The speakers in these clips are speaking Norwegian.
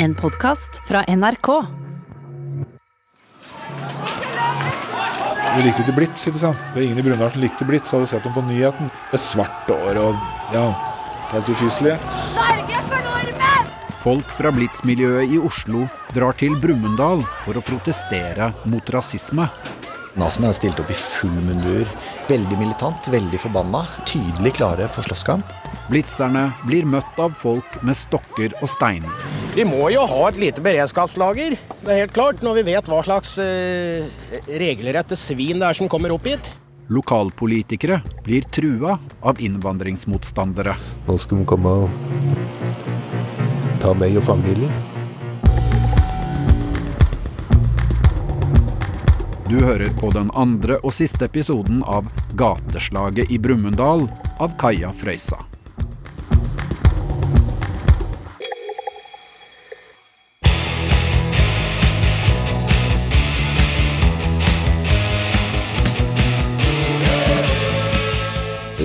En podkast fra NRK. Vi likte ikke Blitz, ikke sant? Det var ingen i Brumunddal som likte Blitz, hadde sett dem på nyheten. Det svarte år og ja, helt ufyselige. Norge for nordmenn! Folk fra Blitz-miljøet i Oslo drar til Brumunddal for å protestere mot rasisme. Nasen har stilt opp i full mundur. Veldig militant, veldig forbanna. Tydelig klare for slåsskamp. Blitzerne blir møtt av folk med stokker og steiner. Vi må jo ha et lite beredskapslager, det er helt klart, når vi vet hva slags eh, regelrette svin det er som kommer opp hit. Lokalpolitikere blir trua av innvandringsmotstandere. Nå skal de komme og ta meg og familien. Du hører på den andre og siste episoden av Gateslaget i Brumunddal av Kaja Frøysa.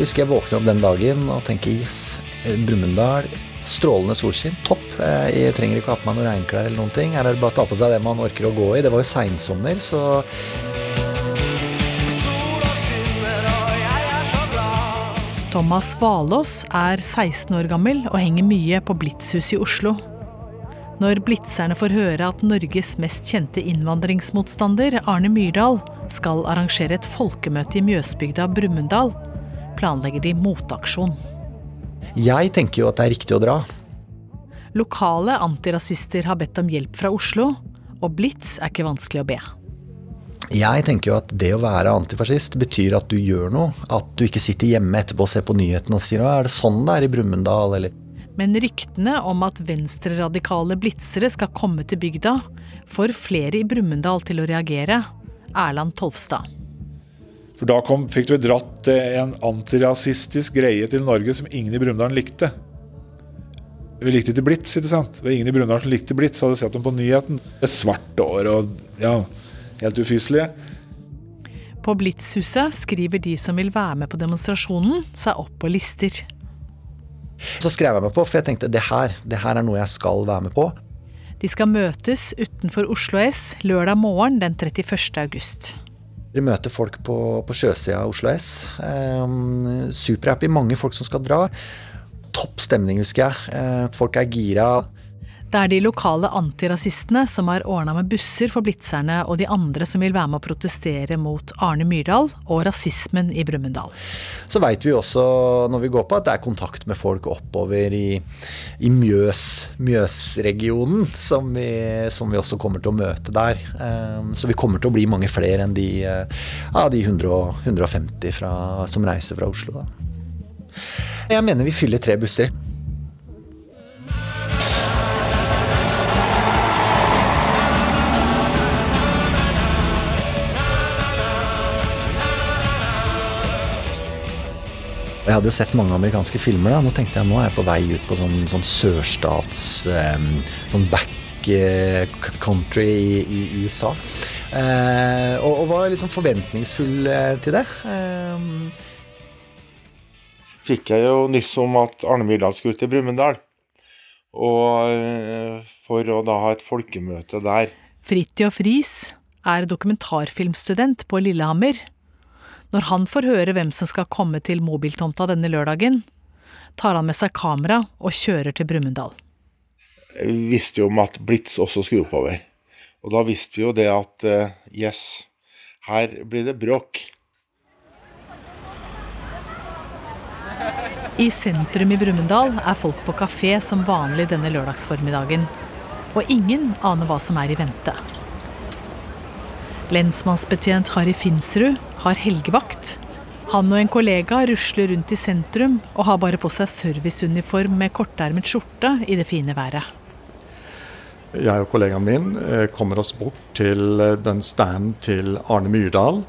Jeg husker jeg våkna opp den dagen og tenker yes, Brumunddal. Strålende solskinn. Topp. Eh, Jeg trenger ikke ha på meg noen regnklær eller noen ting. Her er det bare å ta på seg det man orker å gå i. Det var jo seinsommer, så Thomas Valås er 16 år gammel og henger mye på Blitzhus i Oslo. Når blitzerne får høre at Norges mest kjente innvandringsmotstander, Arne Myrdal, skal arrangere et folkemøte i Mjøsbygda Brumunddal, planlegger de motaksjon. jeg tenker jo at det er riktig å dra. Lokale antirasister har bedt om hjelp fra Oslo, og Blitz er ikke vanskelig å be. Jeg tenker jo at det å være antifascist betyr at du gjør noe. At du ikke sitter hjemme etterpå og ser på nyhetene og sier 'Å, er det sånn det er i Brumunddal', eller Men ryktene om at venstreradikale blitzere skal komme til bygda, får flere i Brumunddal til å reagere. Erland Tolvstad. For da kom, fikk du dratt eh, en antirasistisk greie til Norge som ingen i Brumunddal likte. Vi likte ikke Blitz, ikke sant? Det var ingen i Brumunddal som likte Blitz, hadde sett dem på nyheten. Det svarte år og ja, helt ufyselige. På Blitzhuset skriver de som vil være med på demonstrasjonen, seg opp på lister. Så skrev jeg meg på, for jeg tenkte det her, det her er noe jeg skal være med på. De skal møtes utenfor Oslo S lørdag morgen den 31. august. Vi møter folk på, på sjøsida av Oslo S. Um, Superhappy, mange folk som skal dra. Topp stemning, husker jeg. Eh, folk er gira. Det er de lokale antirasistene som har ordna med busser for blitzerne og de andre som vil være med å protestere mot Arne Myrdal og rasismen i Brumunddal. Så veit vi også når vi går på at det er kontakt med folk oppover i, i Mjøs, Mjøsregionen, som vi, som vi også kommer til å møte der. Um, så vi kommer til å bli mange flere enn de, eh, ja, de 100, 150 fra, som reiser fra Oslo. Da. Jeg mener vi fyller tre busser. Jeg hadde jo sett mange amerikanske filmer. da, Nå tenkte jeg nå er jeg på vei ut på sånn, sånn sørstats um, Sånn back eh, country i, i USA. Uh, og, og var liksom forventningsfull eh, til det. Em, fikk jeg jo nyss om at Arne Myrdal skulle til Brumunddal. Og for å da ha et folkemøte der. Fridtjof Riis er dokumentarfilmstudent på Lillehammer. Når han får høre hvem som skal komme til mobiltomta denne lørdagen, tar han med seg kamera og kjører til Brumunddal. Vi visste jo om at Blitz også skulle oppover. Og da visste vi jo det at eh, yes, her blir det bråk. I sentrum i Brumunddal er folk på kafé som vanlig denne lørdagsformiddagen. Og ingen aner hva som er i vente. Lensmannsbetjent Harry Finsrud har helgevakt. Han og en kollega rusler rundt i sentrum og har bare på seg serviceuniform med kortermet skjorte i det fine været. Jeg og kollegaen min eh, kommer oss bort til eh, den standen til Arne Myrdal.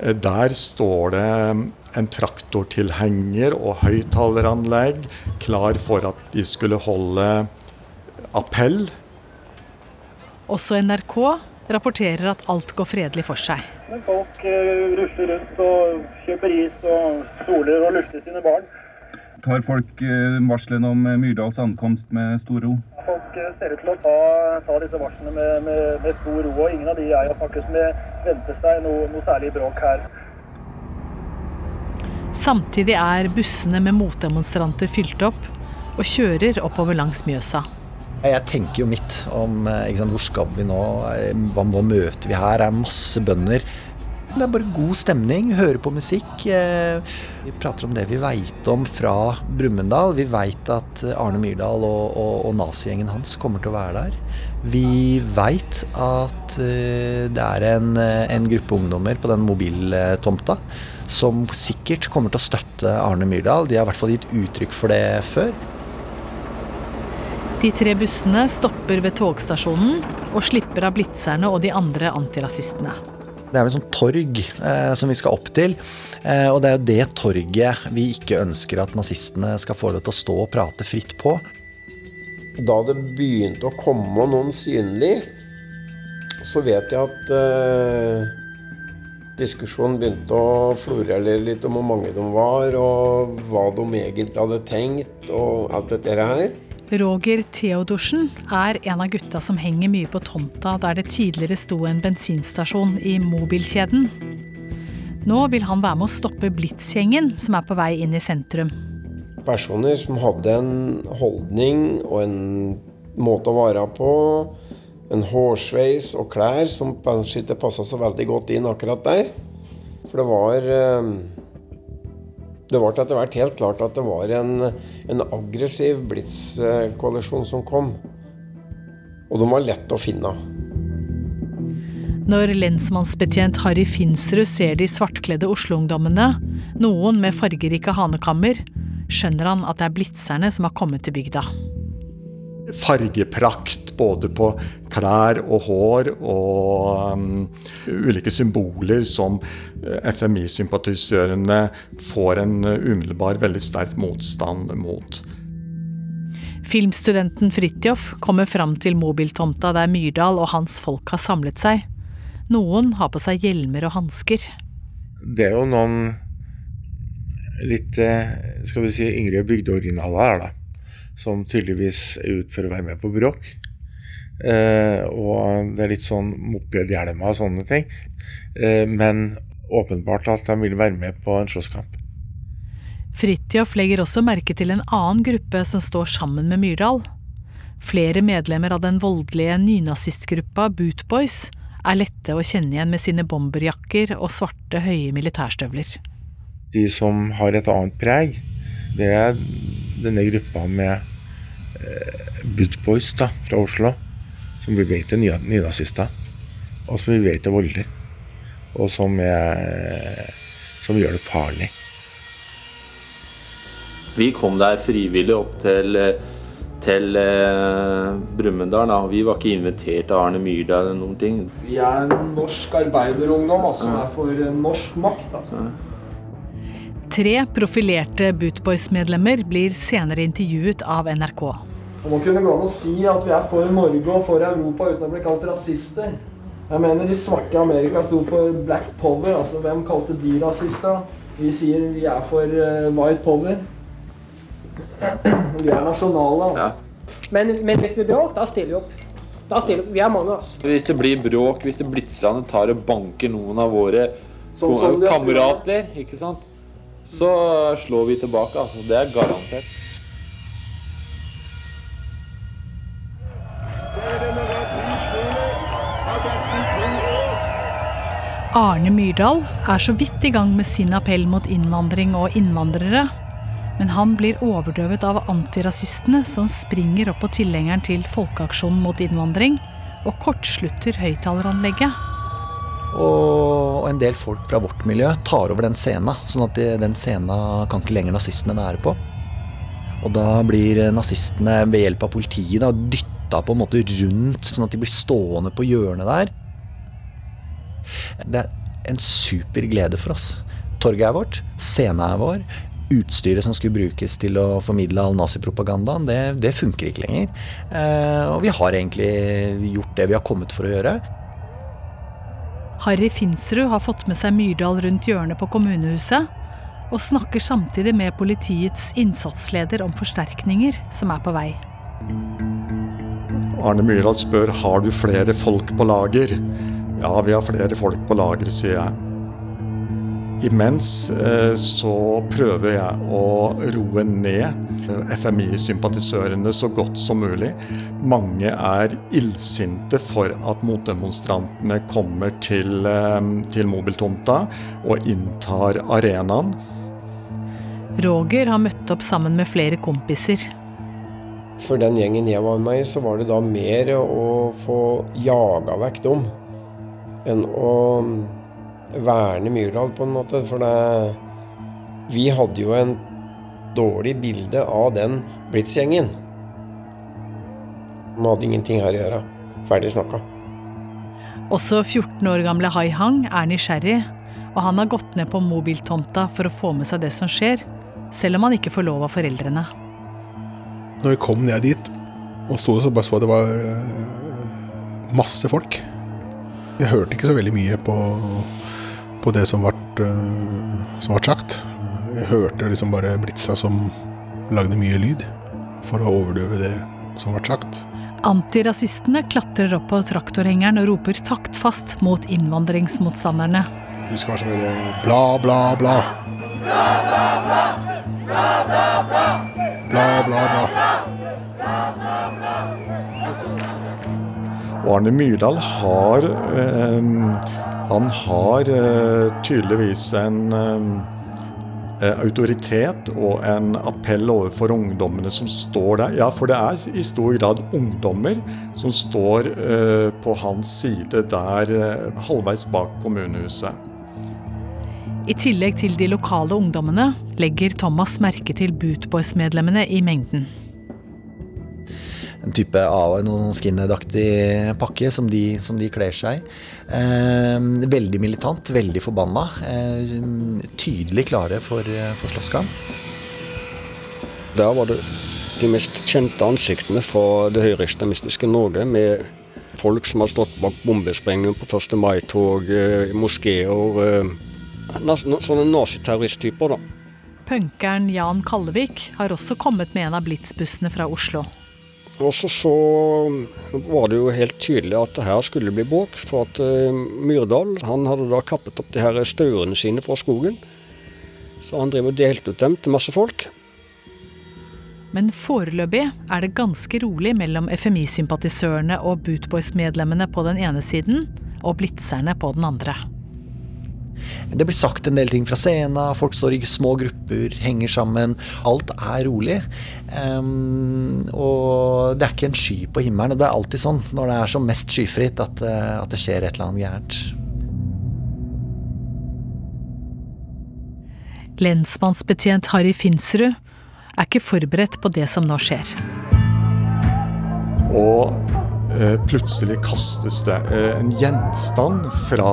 Eh, Der står det en traktortilhenger og høyttaleranlegg klar for at de skulle holde appell. Også NRK rapporterer at alt går fredelig for seg. Men folk eh, rusler rundt og kjøper is og soler og lufter sine barn. Tar folk eh, varslene om eh, Myrdals ankomst med stor ro? Folk ser ut til å ta, ta disse varslene med, med, med, stor ro, og ingen av de jeg har snakket med, venter seg noe, noe særlig bråk her. Samtidig er bussene med motdemonstranter fylt opp og kjører oppover langs Mjøsa. Jeg tenker jo mitt om sant, hvor skal vi nå, hva, hva møter vi her? Det er masse bønder. Det er bare god stemning, høre på musikk. Vi prater om det vi veit om fra Brumunddal. Vi veit at Arne Myrdal og, og, og nazigjengen hans kommer til å være der. Vi veit at det er en, en gruppe ungdommer på den mobiltomta som sikkert kommer til å støtte Arne Myrdal. De har i hvert fall gitt uttrykk for det før. De tre bussene stopper ved togstasjonen og slipper av blitzerne og de andre antirasistene. Det er vel sånn torg eh, som vi skal opp til. Eh, og det er jo det torget vi ikke ønsker at nazistene skal få lov til å stå og prate fritt på. Da det begynte å komme noen synlig, så vet jeg at eh, diskusjonen begynte å florere litt om hvor mange de var, og hva de egentlig hadde tenkt, og alt dette her. Roger Theodorsen er en av gutta som henger mye på tomta der det tidligere sto en bensinstasjon i mobilkjeden. Nå vil han være med å stoppe Blitz-gjengen som er på vei inn i sentrum. Personer som hadde en holdning og en måte å være på, en hårsveis og klær som kanskje ikke passa så veldig godt inn akkurat der. For det var det ble etter hvert helt klart at det var en, en aggressiv Blitz-koalisjon som kom. Og de var lett å finne. Når lensmannsbetjent Harry Finsrud ser de svartkledde Oslo-ungdommene, noen med fargerike hanekammer, skjønner han at det er blitzerne som har kommet til bygda fargeprakt både på klær og hår og um, ulike symboler som eh, FMI-sympatisørene får en uh, umiddelbar veldig sterk motstand mot. Filmstudenten Fridtjof kommer fram til mobiltomta der Myrdal og hans folk har samlet seg. Noen har på seg hjelmer og hansker. Det er jo noen litt eh, skal vi si, yngre bygdeoriginaler her, da som tydeligvis er ute for å være med på bråk. Eh, og det er litt sånn mopedhjelmer og sånne ting. Eh, men åpenbart at de vil være med på en slåsskamp. Fridtjof legger også merke til en annen gruppe som står sammen med Myrdal. Flere medlemmer av den voldelige nynazistgruppa Bootboys er lette å kjenne igjen med sine bomberjakker og svarte, høye militærstøvler. De som har et annet preg, det er denne gruppa med eh, Bootboys da, fra Oslo, som vi vet er nynazister, og som vi vet er voldelige, og som, er, som gjør det farlig. Vi kom der frivillig opp til, til eh, Brumunddal. Vi var ikke invitert av Arne Myrdal eller noen ting. Vi er en norsk arbeiderungdom altså, som er for norsk makt. altså. Tre profilerte Bootboys-medlemmer blir senere intervjuet av NRK. Det må kunne gå an å si at vi er for Norge og for Europa uten å bli kalt rasister. Jeg mener De svarte i Amerika sto for black power. altså Hvem kalte de rasister? Vi sier vi er for uh, white power. Vi er nasjonale. altså. Ja. Men, men hvis det blir bråk, da stiller vi opp. Da stiller vi, vi er mange. altså. Hvis det blir bråk, hvis det blitzerne tar og banker noen av våre som, som kamerater, ikke sant? Så slår vi tilbake. Altså. Det er garantert. Arne Myrdal er så vidt i gang med sin appell mot innvandring og innvandrere. Men han blir overdøvet av antirasistene som springer opp på tilhengeren til Folkeaksjonen mot innvandring og kortslutter høyttaleranlegget. Og en del folk fra vårt miljø tar over den scenen, sånn at den scenen kan ikke lenger nazistene være på. Og da blir nazistene ved hjelp av politiet da, dytta på en måte rundt, sånn at de blir stående på hjørnet der. Det er en super glede for oss. Torget er vårt, scenen er vår. Utstyret som skulle brukes til å formidle all nazipropagandaen, det, det funker ikke lenger. Eh, og vi har egentlig gjort det vi har kommet for å gjøre. Harry Finsrud har fått med seg Myrdal rundt hjørnet på kommunehuset. og snakker samtidig med politiets innsatsleder om forsterkninger som er på vei. Arne Myrdal spør har du flere folk på lager. Ja, vi har flere folk på lager, sier jeg. Imens eh, så prøver jeg å roe ned FMI-sympatisørene så godt som mulig. Mange er illsinte for at motdemonstrantene kommer til, eh, til mobiltomta og inntar arenaen. Roger har møtt opp sammen med flere kompiser. For den gjengen jeg var med i, så var det da mer å få jaga vekk dem enn å verne Myrdal, på en måte. For det, vi hadde jo en dårlig bilde av den Blitz-gjengen. De hadde ingenting her å gjøre. Ferdig snakka. Også 14 år gamle Hai Hang er nysgjerrig, og han har gått ned på mobiltomta for å få med seg det som skjer, selv om han ikke får lov av foreldrene. Når vi kom ned dit og sto så bare så det var eh, masse folk. Jeg hørte ikke så veldig mye på, på det som ble, eh, som ble sagt. Jeg hørte liksom bare blitsa som lagde mye lyd for å overdøve det som ble sagt. Antirasistene klatrer opp på traktorhengeren og roper taktfast mot innvandringsmotstanderne. Husk hva som sånn der bla, bla, bla. Bla, bla, bla. Bla, bla, bla. Bla, bla, bla. Arne Myrdal har eh, Han har eh, tydeligvis en eh, autoritet og en appell overfor ungdommene som står der. Ja, for det er i stor grad ungdommer som står eh, på hans side der eh, halvveis bak kommunehuset. I tillegg til de lokale ungdommene legger Thomas merke til Bootboys-medlemmene i mengden. En type av noen skinhead-aktig pakke som de, som de kler seg i. Eh, veldig militant, veldig forbanna. Eh, tydelig klare for, for slåsskamp. Der var det de mest kjente ansiktene fra det høyreekstremistiske Norge, med folk som har stått bak bombesprengninger på 1. mai-tog, eh, moskeer eh, Sånne naziterroristtyper, da. Punkeren Jan Kallevik har også kommet med en av Blitz-bussene fra Oslo. Og så, var det jo helt tydelig at her skulle bli bråk. For at uh, Myrdal han hadde da kappet opp de her staurene sine fra skogen. Så han driver og delte ut dem til masse folk. Men foreløpig er det ganske rolig mellom FMI-sympatisørene og Bootboys-medlemmene på den ene siden, og blitzerne på den andre. Det blir sagt en del ting fra scenen, folk står i små grupper, henger sammen. Alt er rolig. Um, og det er ikke en sky på himmelen. Og det er alltid sånn når det er som mest skyfritt at, uh, at det skjer et eller annet gærent. Lensmannsbetjent Harry Finsrud er ikke forberedt på det som nå skjer. Og eh, plutselig kastes det eh, en gjenstand fra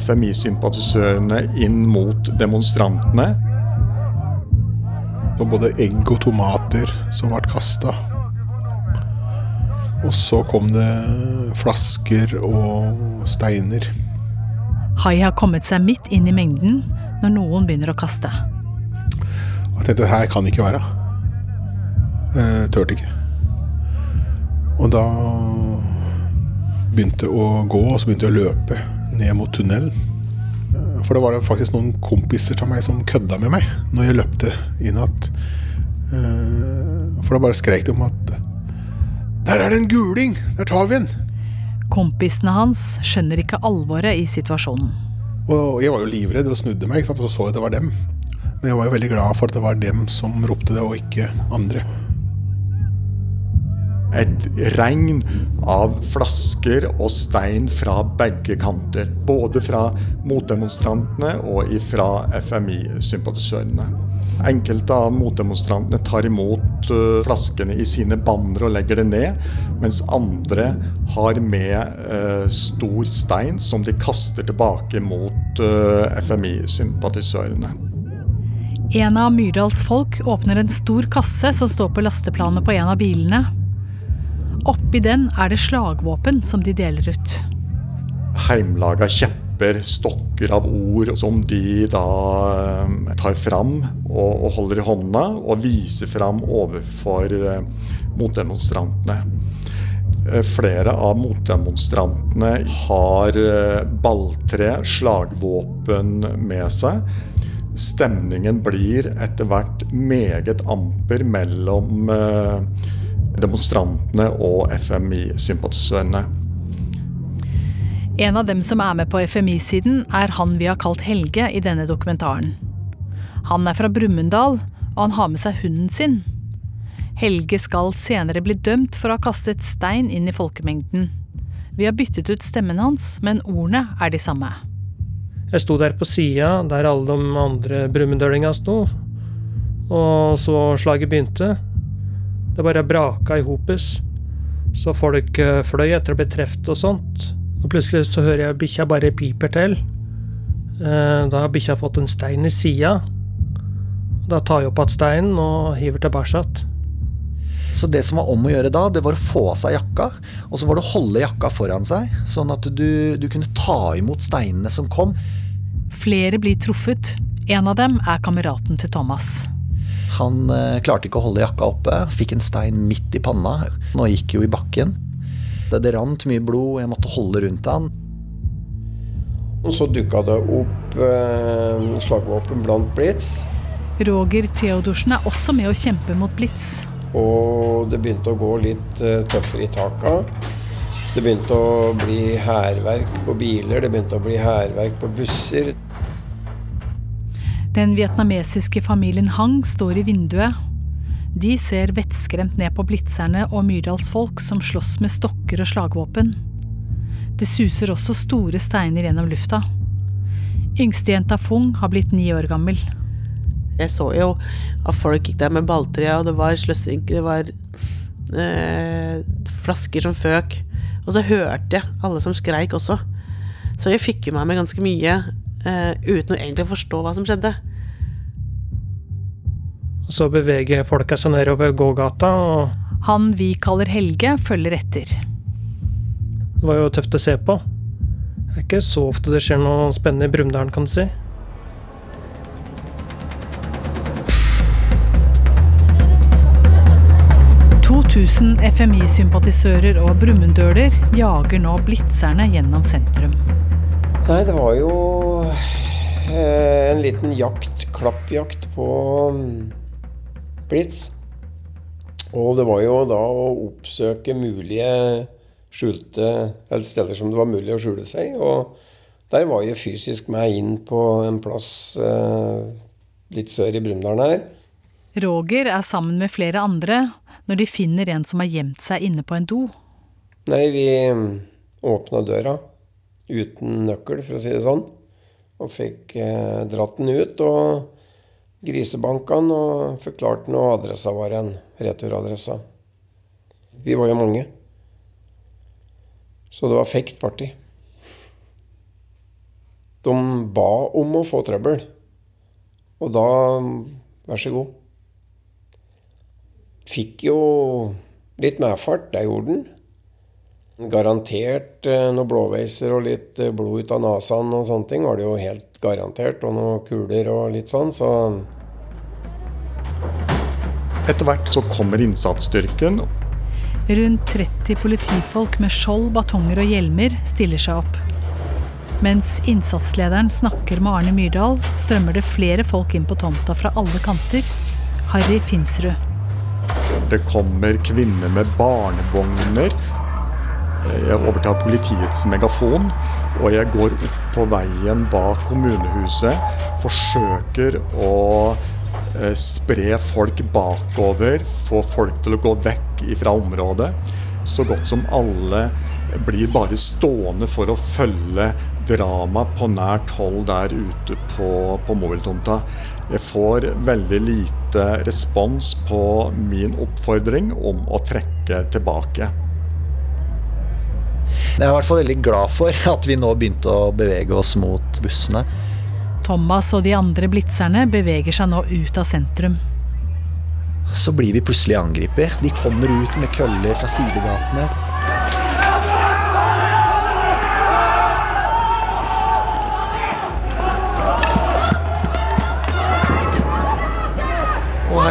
FMI-sympatisørene inn mot demonstrantene. Og både egg og tomater som ble kasta. Og så kom det flasker og steiner. Hai har kommet seg midt inn i mengden når noen begynner å kaste. Jeg tenkte her kan ikke være. Jeg turte ikke. Og da begynte å gå, og så begynte jeg å løpe ned mot tunnelen. For det var faktisk noen kompiser av meg som kødda med meg når jeg løpte inn at For da bare skrek de om at Der er det en guling! Der tar vi den! Kompisene hans skjønner ikke alvoret i situasjonen. Og jeg var jo livredd og snudde meg, og så så jeg at det var dem. Men jeg var jo veldig glad for at det var dem som ropte det, og ikke andre et regn av flasker og stein fra begge kanter. Både fra motdemonstrantene og fra FMI-sympatisørene. Enkelte av motdemonstrantene tar imot uh, flaskene i sine banner og legger det ned, mens andre har med uh, stor stein som de kaster tilbake mot uh, FMI-sympatisørene. En av Myrdals folk åpner en stor kasse som står på lasteplanet på en av bilene. Oppi den er det slagvåpen som de deler ut. Heimlaga kjepper stokker av ord som de da eh, tar fram og, holder i hånda og viser fram overfor eh, motdemonstrantene. Eh, Flere av motdemonstrantene har balltre, slagvåpen med seg. Stemningen blir etter hvert meget amper mellom eh, demonstrantene og FMI-sympatisørene. En av dem som er med på FMI-siden, er han vi har kalt Helge i denne dokumentaren. Han er fra Brumunddal, og han har med seg hunden sin. Helge skal senere bli dømt for å ha kastet stein inn i folkemengden. Vi har byttet ut stemmen hans, men ordene er de samme. Jeg sto der på sida, der alle de andre brumunddølinga sto. Og så slaget begynte. Det bare braka i hopus. Så folk eh, fløy etter å bli truffet og sånt. Og plutselig så hører jeg bikkja bare piper til. Eh, Da har bikkja fått en stein i sida. Da tar jeg opp igjen steinen og hiver tilbake. Så det som var om å gjøre da, det var å få av seg jakka, og så var det å holde jakka foran seg, sånn at du, du kunne ta imot steinene som kom. Flere blir truffet. En av dem er kameraten til Thomas. Han eh, klarte ikke å holde jakka oppe, fikk en stein midt i panna. Nå gikk jo i bakken. Det, det rant mye blod, jeg måtte holde rundt han. Og så dukka det opp eh, slagvåpen blant Blitz. Roger Theodorsen er også med å kjempe mot Blitz. Og det begynte å gå litt eh, tøffere i taka. Det begynte å bli hærverk på biler, det begynte å bli hærverk på busser. Den vietnamesiske familien Hang står i vinduet. De ser vettskremt ned på blitzerne og myrdalsfolk som slåss med stokker og slagvåpen. Det suser også store steiner gjennom lufta. Yngstejenta Fung har blitt ni år gammel. Jeg så jo at folk gikk der med balltre, og det var sløsing, det var eh, flasker som føk. Og så hørte jeg alle som skreik også. Så jeg fikk jo med meg ganske mye eh, uten å egentlig forstå hva som skjedde. Så beveger folka seg nedover gågata, og Han vi kaller Helge, følger etter. det var jo tøft å se på. Det er ikke så ofte det skjer noe spennende i Brumunddal, kan du si. Tusen 2000 FMI-sympatisører og brumunddøler jager nå blitzerne gjennom sentrum. Nei, det var jo eh, en liten jakt, klappjakt på mm, Blitz. Og det var jo da å oppsøke mulige skjulte eller steder som det var mulig å skjule seg. Og der var jeg fysisk med inn på en plass eh, litt sør i Brumunddal her. Roger er sammen med flere andre når de finner en som har gjemt seg inne på en do. Nei, vi åpna døra uten nøkkel, for å si det sånn. Og fikk eh, dratt den ut og grisebanka den og forklart den, hva adressa var en returadressa. Vi var jo mange. Så det var fekt party. De ba om å få trøbbel. Og da vær så god. Fikk jo litt medfart, det gjorde den. Garantert eh, noen blåveiser og litt eh, blod ut av nesen og sånne ting var det jo helt garantert. Og noen kuler og litt sånn, så Etter hvert så kommer innsatsstyrken. Rundt 30 politifolk med skjold, batonger og hjelmer stiller seg opp. Mens innsatslederen snakker med Arne Myrdal, strømmer det flere folk inn på tomta fra alle kanter. Harry Finsrud. Det kommer kvinner med barnevogner. Jeg overtar politiets megafon, og jeg går opp på veien bak kommunehuset. Forsøker å eh, spre folk bakover, få folk til å gå vekk fra området. Så godt som alle blir bare stående for å følge drama på nært hold der ute på, på mobiltomta. Jeg får veldig lite respons på min oppfordring om å trekke tilbake. Jeg er i hvert fall veldig glad for at vi nå begynte å bevege oss mot bussene. Thomas og de andre blitzerne beveger seg nå ut av sentrum. Så blir vi plutselig angrepet. De kommer ut med køller fra sidegatene.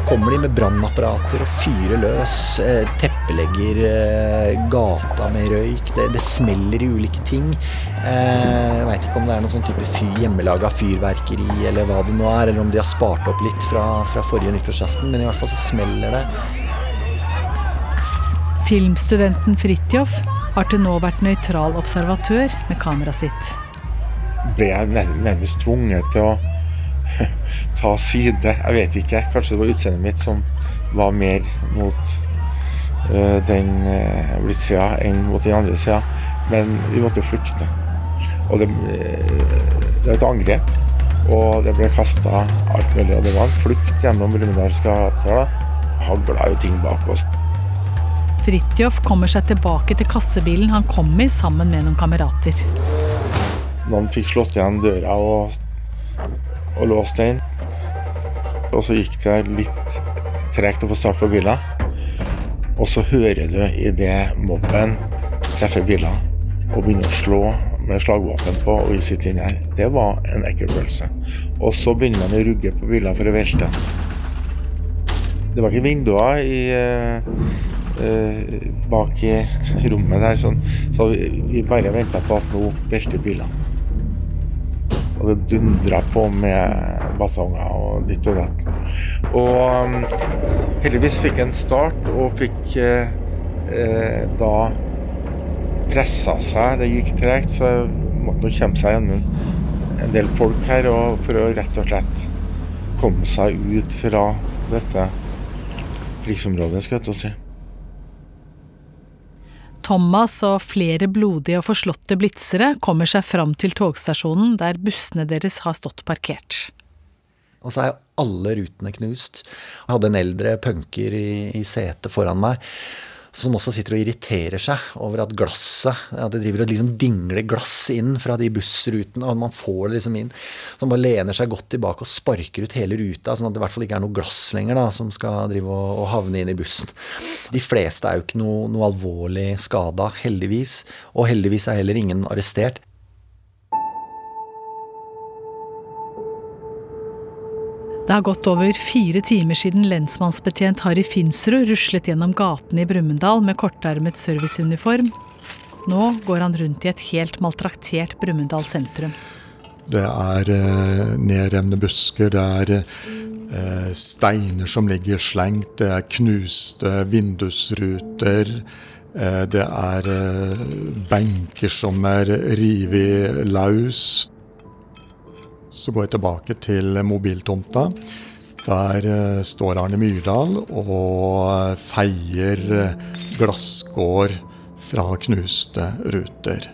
Kommer de med brannapparater og fyrer løs. Eh, teppelegger eh, gata med røyk. Det, det smeller i ulike ting. Eh, jeg veit ikke om det er noen sånn type fyr, hjemmelaga fyrverkeri eller hva det nå er, eller om de har spart opp litt fra, fra forrige nyttårsaften, men i hvert fall så smeller det. Filmstudenten Fridtjof har til nå vært nøytral observatør med kameraet sitt. Ble jeg nærmest tvunget til å ta side. Jeg vet ikke. Kanskje det var utseendet mitt som var mer mot uh, den uh, blittsida enn mot den andre sida. Men vi måtte flykte. Og det, uh, det var et angrep. Og det ble kasta alt mulig. Og det var en flukt gjennom Brumunddals gater. Hagla jo ting bak oss. Fridtjof kommer seg tilbake til kassebilen han kom i sammen med noen kamerater. Noen fikk slått igjen døra og og låste inn. Og så gikk det litt tregt å få start på bilen. Og så hører du idet mobben treffer bilen og begynner å slå med slagvåpen på, og vi sitter inne her. Det var en ekkel følelse. Og så begynner man å rugge på bilen for å velte. Det var ikke vinduer i, uh, uh, bak i rommet der, sånn. så vi, bare venta på at nå velter bilen. Og det dundra på med batonger og ditt og datt. Og um, heldigvis fikk jeg en start og fikk eh, eh, da pressa seg. Det gikk tregt, så jeg måtte nå komme seg gjennom en del folk her for å rett og slett komme seg ut fra dette krigsområdet, skal jeg til å si. Thomas og flere blodige og forslåtte blitsere kommer seg fram til togstasjonen der bussene deres har stått parkert. Og så er alle rutene knust. Jeg hadde en eldre punker i, i setet foran meg som også sitter og irriterer seg over at glasset ja, Det driver og liksom dingler glass inn fra de bussrutene, og man får det liksom inn. Så man lener seg godt tilbake og sparker ut hele ruta, sånn at det i hvert fall ikke er noe glass lenger da, som skal drive og, og havne inn i bussen. De fleste er jo ikke noe, noe alvorlig skada, heldigvis. Og heldigvis er heller ingen arrestert. Det har gått over fire timer siden lensmannsbetjent Harry Finsrud ruslet gjennom gatene i Brumunddal med kortermet serviceuniform. Nå går han rundt i et helt maltraktert Brumunddal sentrum. Det er eh, nedrevne busker, det er eh, steiner som ligger slengt, det er knuste vindusruter. Eh, det er eh, benker som er revet løs. Så går jeg tilbake til mobiltomta. Der eh, står Arne Myrdal og feier eh, glasskår fra knuste ruter.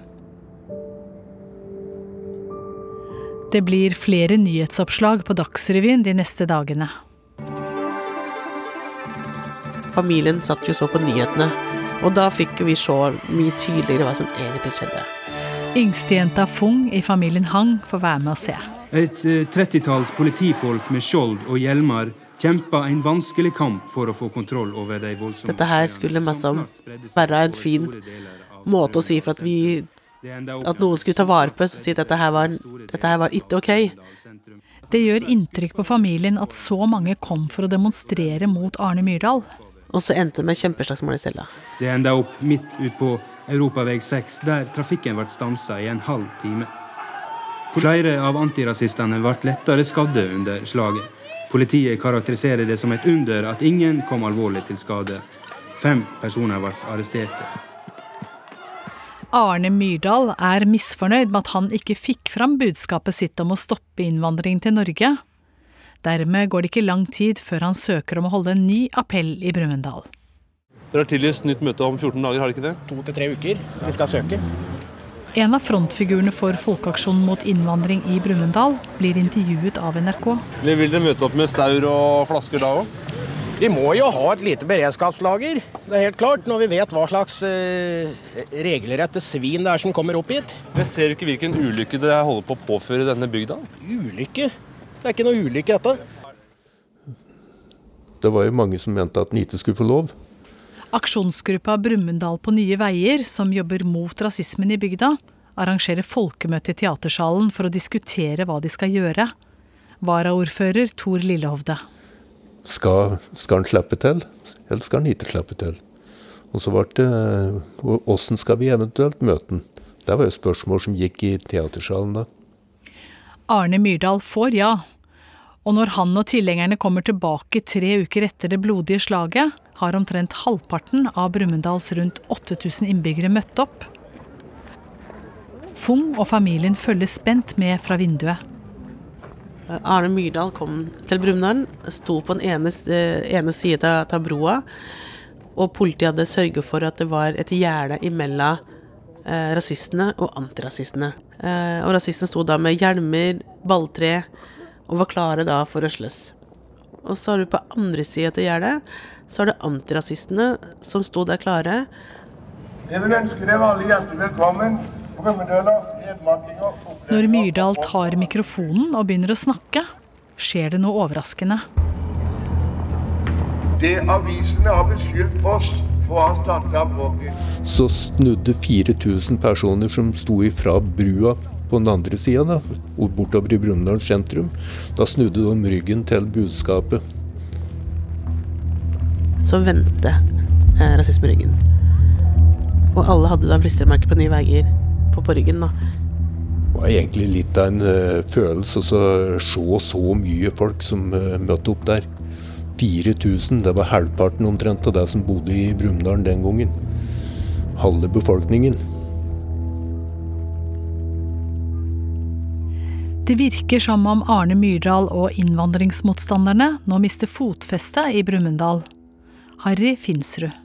Det blir flere nyhetsoppslag på Dagsrevyen de neste dagene. Familien satt jo så på nyhetene, og da fikk vi se mye tydeligere hva som egentlig skjedde. Yngstejenta Fung i familien Hang får være med å se. Et eh, trettitalls politifolk med skjold og hjelmer kjempa en vanskelig kamp for å få kontroll over de voldsomme Dette her skulle Massam være en fin måte å si for at vi At noen skulle ta vare på oss og si at dette her var, dette her var ikke ok. Det gjør inntrykk på familien at så mange kom for å demonstrere mot Arne Myrdal. Og så endte det med kjempeslagsmål i cella. Det enda opp midt ut på Europaveg 6, der trafikken ble stansa i en halv time. Flere av antirasistene ble lettere skadde under slaget. Politiet karakteriserer det som et under at ingen kom alvorlig til skade. Fem personer ble arresterte. Arne Myrdal er misfornøyd med at han ikke fikk fram budskapet sitt om å stoppe innvandring til Norge. Dermed går det ikke lang tid før han søker om å holde en ny appell i Brumunddal. Dere har tillyst nytt møte om 14 dager, har dere ikke det? To til tre uker. Vi skal søke. En av frontfigurene for Folkeaksjonen mot innvandring i Brumunddal blir intervjuet av NRK. Vil dere møte opp med staur og flasker da òg? Vi må jo ha et lite beredskapslager, det er helt klart, når vi vet hva slags eh, regelrette svin det er som kommer opp hit. Men ser du ikke hvilken ulykke dere holder på å påføre denne bygda? Ulykke? Det er ikke noe ulykke, dette. Det var jo mange som mente at Nite skulle få lov. Aksjonsgruppa Brumunddal på nye veier, som jobber mot rasismen i bygda, arrangerer folkemøte i teatersalen for å diskutere hva de skal gjøre. Varaordfører Tor Lillehovde. Skal, skal han slippe til, eller skal han ikke slippe til? Og så ble det åssen skal vi eventuelt møte han? Det var jo spørsmål som gikk i teatersalen da. Arne Myrdal får ja. Og når han og tilhengerne kommer tilbake tre uker etter det blodige slaget, har omtrent halvparten av Brumunddals rundt 8000 innbyggere møtt opp. Fung og familien følger spent med fra vinduet. Arne Myrdal kom til Brumunddal, sto på den ene, ene sida av broa. Og politiet hadde sørget for at det var et gjerde imellom eh, rasistene og antirasistene. Eh, og rasistene sto da med hjelmer, balltre, og var klare da for å slåss. Og så har du på andre sida til gjerdet, så har du antirasistene som sto der klare. Jeg vil ønske dere alle hjertelig velkommen. Når Myrdal tar mikrofonen og begynner å snakke, skjer det noe overraskende. Det avisene har beskyldt oss for å ha starta bråket. Så snudde 4000 personer som sto ifra brua på den andre sida, bortover i Brumunddal sentrum. Da snudde de ryggen til budskapet. Så vendte eh, rasisme ryggen. Og alle hadde da klistremerker på Nye Veier på, på ryggen. da. Det var egentlig litt av en uh, følelse å se så mye folk som uh, møtte opp der. 4000, det var halvparten omtrent av det som bodde i Brumunddal den gangen. Halve befolkningen. Det virker som om Arne Myrdal og innvandringsmotstanderne nå mister fotfestet i Brumunddal. Harry Finsrud.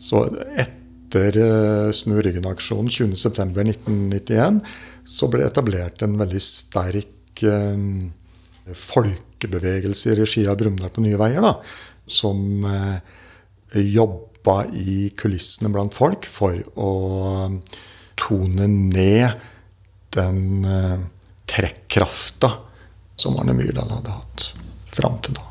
Så etter Snu ryggen-aksjonen 20.9.1991 så ble det etablert en veldig sterk uh, folkebevegelse i regi av Brumunddal på Nye Veier, da, som uh, jobba i kulissene blant folk for å tone ned den trekkrafta som Arne Myrdal hadde hatt fram til da.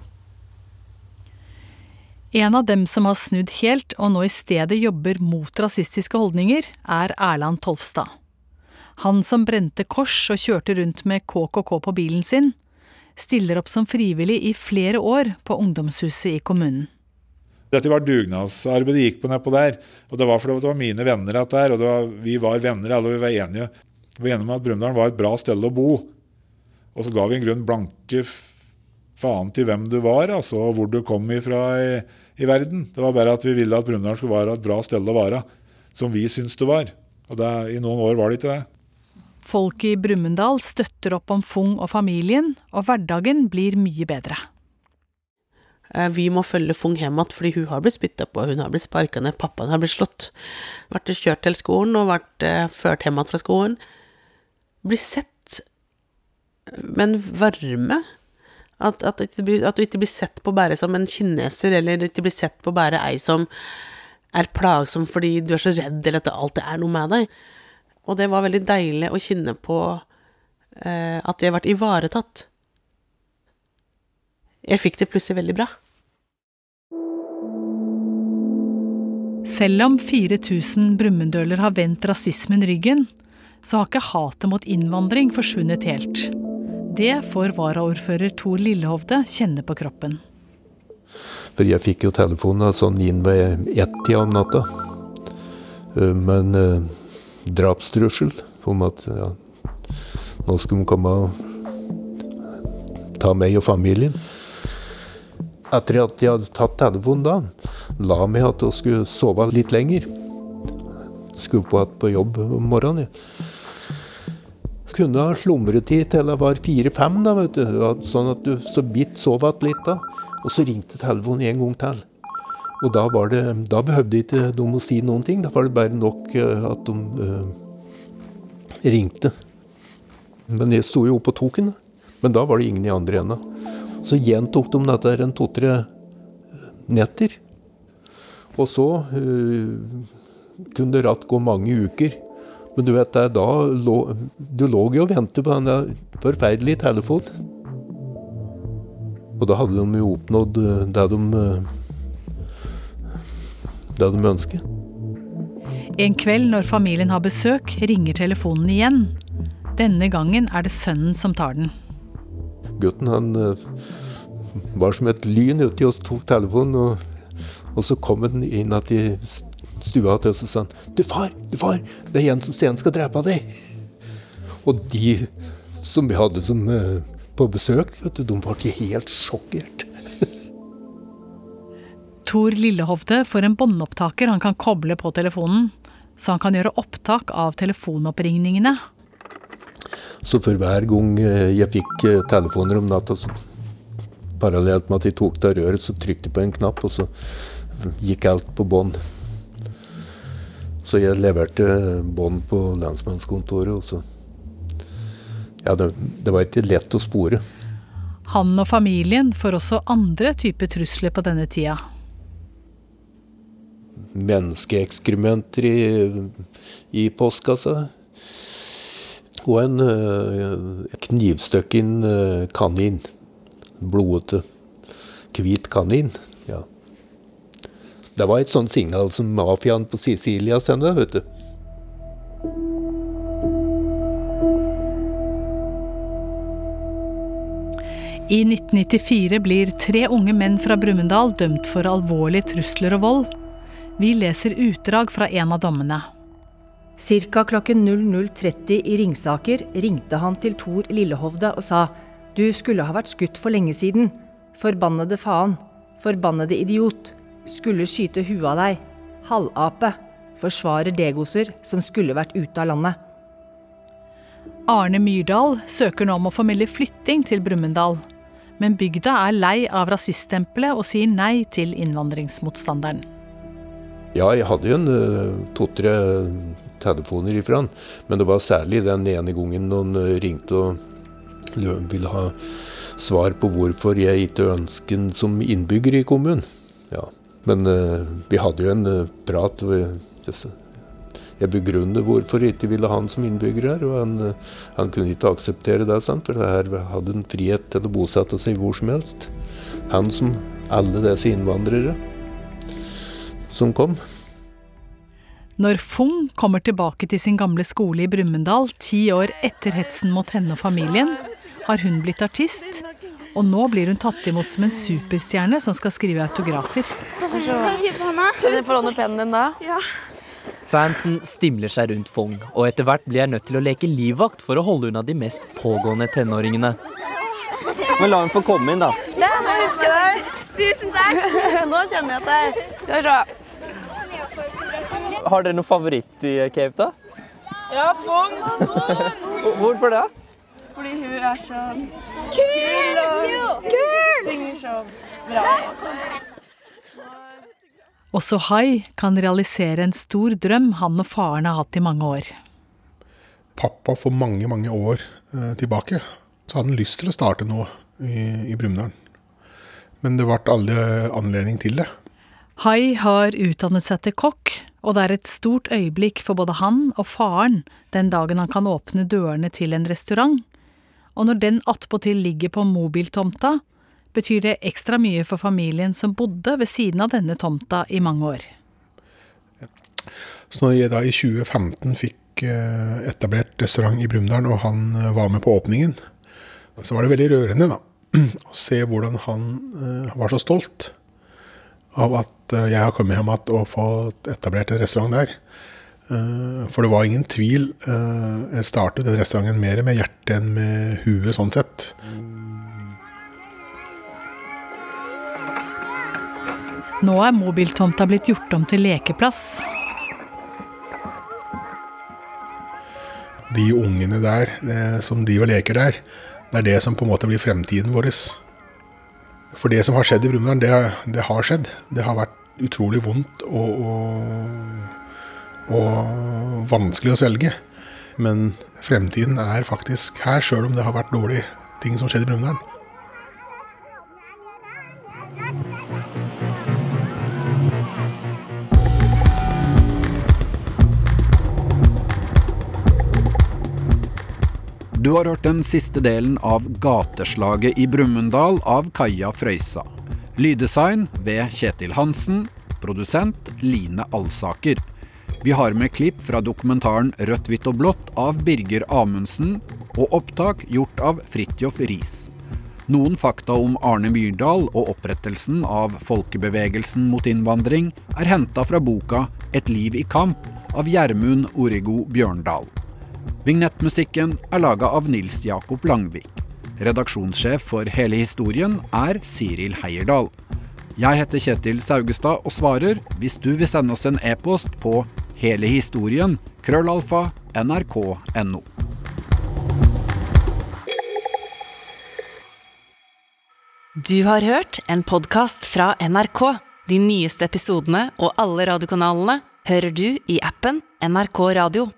En av dem som har snudd helt og nå i stedet jobber mot rasistiske holdninger, er Erland Tolfstad. Han som brente kors og kjørte rundt med KKK på bilen sin, stiller opp som frivillig i flere år på ungdomshuset i kommunen. Dette var dugnadsarbeid det gikk på nedpå der. Og det var fordi det var mine venner at der, og var, vi var venner alle, vi var enige. Vi var enige om at Brumunddal var et bra sted å bo. Og så ga vi en grunn blanke faen til hvem du var, altså, og hvor du kom ifra i, i verden. Det var bare at vi ville at Brumunddal skulle være et bra sted å være, som vi syntes det var. Og det, i noen år var det ikke det. Folk i Brumunddal støtter opp om Fung og familien, og hverdagen blir mye bedre. Vi må følge Fung hjem igjen, fordi hun har blitt spytta på, hun har blitt sparka ned, pappaen har blitt slått. Vært kjørt til skolen og vært uh, ført hjem igjen fra skolen. Blir sett med en varme. At, at, at, du ikke blir sett på bare som en kineser, eller ikke blir sett på bare ei som er plagsom fordi du er så redd, eller at det alltid er noe med deg. Og det var veldig deilig å kjenne på eh, at jeg ble ivaretatt. Jeg fikk det plutselig veldig bra. Selv om 4000 brumunddøler har vendt rasismen ryggen, så har ikke hatet mot innvandring forsvunnet helt. Det får varaordfører Tor Lillehovde kjenne på kroppen. For jeg fikk jo telefonen sånn inn ved ett-tida om natta. Men en uh, drapstrussel om at ja, nå skulle de komme og ta meg og familien. Etter at jeg hadde tatt telefonen da, la meg at jeg skulle sove litt lenger. Skulle på igjen på jobb om morgenen. Jeg kunne ha slumretid til jeg var fire-fem, da, vet du. sånn at du så vidt sov igjen litt. da. Og så ringte telefonen en gang til. Og da, var det, da behøvde ikke de å si noen ting. Da var det bare nok at de uh, ringte. Men jeg sto jo oppe og tok den. Men da var det ingen i andre enden. Så gjentok de dette en to-tre netter. Og så uh, kunne det ratt gå mange uker. Men du vet, da lå, du lå jo og ventet på den forferdelige telefonen. Og da hadde de jo oppnådd det de, det de ønsket. En kveld når familien har besøk, ringer telefonen igjen. Denne gangen er det sønnen som tar den. Gutten han var som et lyn uti oss, tok telefonen. Og, og så kom han inn at i stua til oss og sa 'Du far, du far, det er en som sen skal drepe deg.' Og de som vi hadde som, uh, på besøk, vet du, de ble helt sjokkert. Tor Lillehovde får en båndopptaker han kan koble på telefonen, så han kan gjøre opptak av telefonoppringningene. Så for hver gang eh, jeg fikk eh, telefoner om natta, så parallelt med at jeg tok det av røret, så trykte jeg på en knapp, og så gikk alt på bånd. Så jeg leverte bånd på lensmannskontoret, også. Ja, det, det var ikke lett å spore. Han og familien får også andre typer trusler på denne tida menneskeekskrementer i, i postkassa. Og en uh, knivstøkken uh, kanin. Blodete. Hvit kanin. Det var et sånt signal som mafiaen på Sicilia sender, vet du. I 1994 blir tre unge menn fra Brumunddal dømt for alvorlige trusler og vold. Vi leser utdrag fra en av dommene. Ca. klokken 00.30 i Ringsaker ringte han til Tor Lillehovde og sa du skulle ha vært skutt for lenge siden. Forbannede faen. Forbannede idiot. Skulle skyte huet av deg. Halvape. Forsvarer degoser som skulle vært ute av landet. Arne Myrdal søker nå om å formelle flytting til Brumunddal. Men bygda er lei av rasiststempelet og sier nei til innvandringsmotstanderen. Ja, jeg hadde jo en eh, to-tre telefoner ifra han. Men det var særlig den ene gangen noen eh, ringte og ville ha svar på hvorfor jeg ikke ønsker han som innbygger i kommunen. Men uh, vi hadde jo en uh, prat. Jeg begrunnet hvorfor jeg ikke ville ha han som innbygger her. Og han, uh, han kunne ikke akseptere det, sant? for her hadde han frihet til å bosette seg hvor som helst. Han som alle disse innvandrere som kom. Når Fung kommer tilbake til sin gamle skole i Brumunddal ti år etter hetsen mot henne og familien, har hun blitt artist. Og nå blir hun tatt imot som en superstjerne som skal skrive autografer. Kan jeg få låne pennen din da? Ja. Fansen stimler seg rundt Fong, og etter hvert blir jeg nødt til å leke livvakt for å holde unna de mest pågående tenåringene. Men la hun få komme inn, da. Ja, nå husker jeg deg. Tusen takk. Nå kjenner jeg deg. Skal vi se. Har dere noen favoritt i Cape, da? Ja, Fong. Hvorfor det? Fordi hun er sånn kul og synger så bra. Også Hai kan realisere en stor drøm han og faren har hatt i mange år. Pappa for mange, mange år eh, tilbake så hadde han lyst til å starte noe i, i Brumunddal. Men det ble aldri anledning til det. Hai har utdannet seg til kokk, og det er et stort øyeblikk for både han og faren den dagen han kan åpne dørene til en restaurant. Og når den attpåtil ligger på mobiltomta, betyr det ekstra mye for familien som bodde ved siden av denne tomta i mange år. Så når jeg da i 2015 fikk eh, etablert restaurant i Brumunddal, og han eh, var med på åpningen, så var det veldig rørende da, å se hvordan han eh, var så stolt av at jeg har kommet hjem igjen og fått etablert en restaurant der. Eh, for det var ingen tvil. Eh, jeg startet den restauranten mer med hjertet enn med huet, sånn sett. Nå er mobiltomta blitt gjort om til lekeplass. De ungene der som driver og leker der, det er det som på en måte blir fremtiden vår. For det som har skjedd i Brumunddal, det, det, har skjedd. Det har vært utrolig vondt og, og, og vanskelig å svelge. Men fremtiden er faktisk her, sjøl om det har vært dårlige ting som skjedde i Brumunddal. Du har hørt den siste delen av Gateslaget i Brumunddal av Kaja Frøysa. Lyddesign ved Kjetil Hansen. Produsent Line Alsaker. Vi har med klipp fra dokumentaren 'Rødt, hvitt og blått' av Birger Amundsen, og opptak gjort av Fridtjof Riis. Noen fakta om Arne Myrdal og opprettelsen av folkebevegelsen mot innvandring er henta fra boka Et liv i kamp av Gjermund Origo Bjørndal. Vignettmusikken er laga av Nils Jakob Langvik. Redaksjonssjef for hele historien er Siril Heierdal. Jeg heter Kjetil Saugestad og svarer hvis du vil sende oss en e-post på hele historien krøllalfa nrk.no. Du har hørt en podkast fra NRK. De nyeste episodene og alle radiokanalene hører du i appen NRK Radio.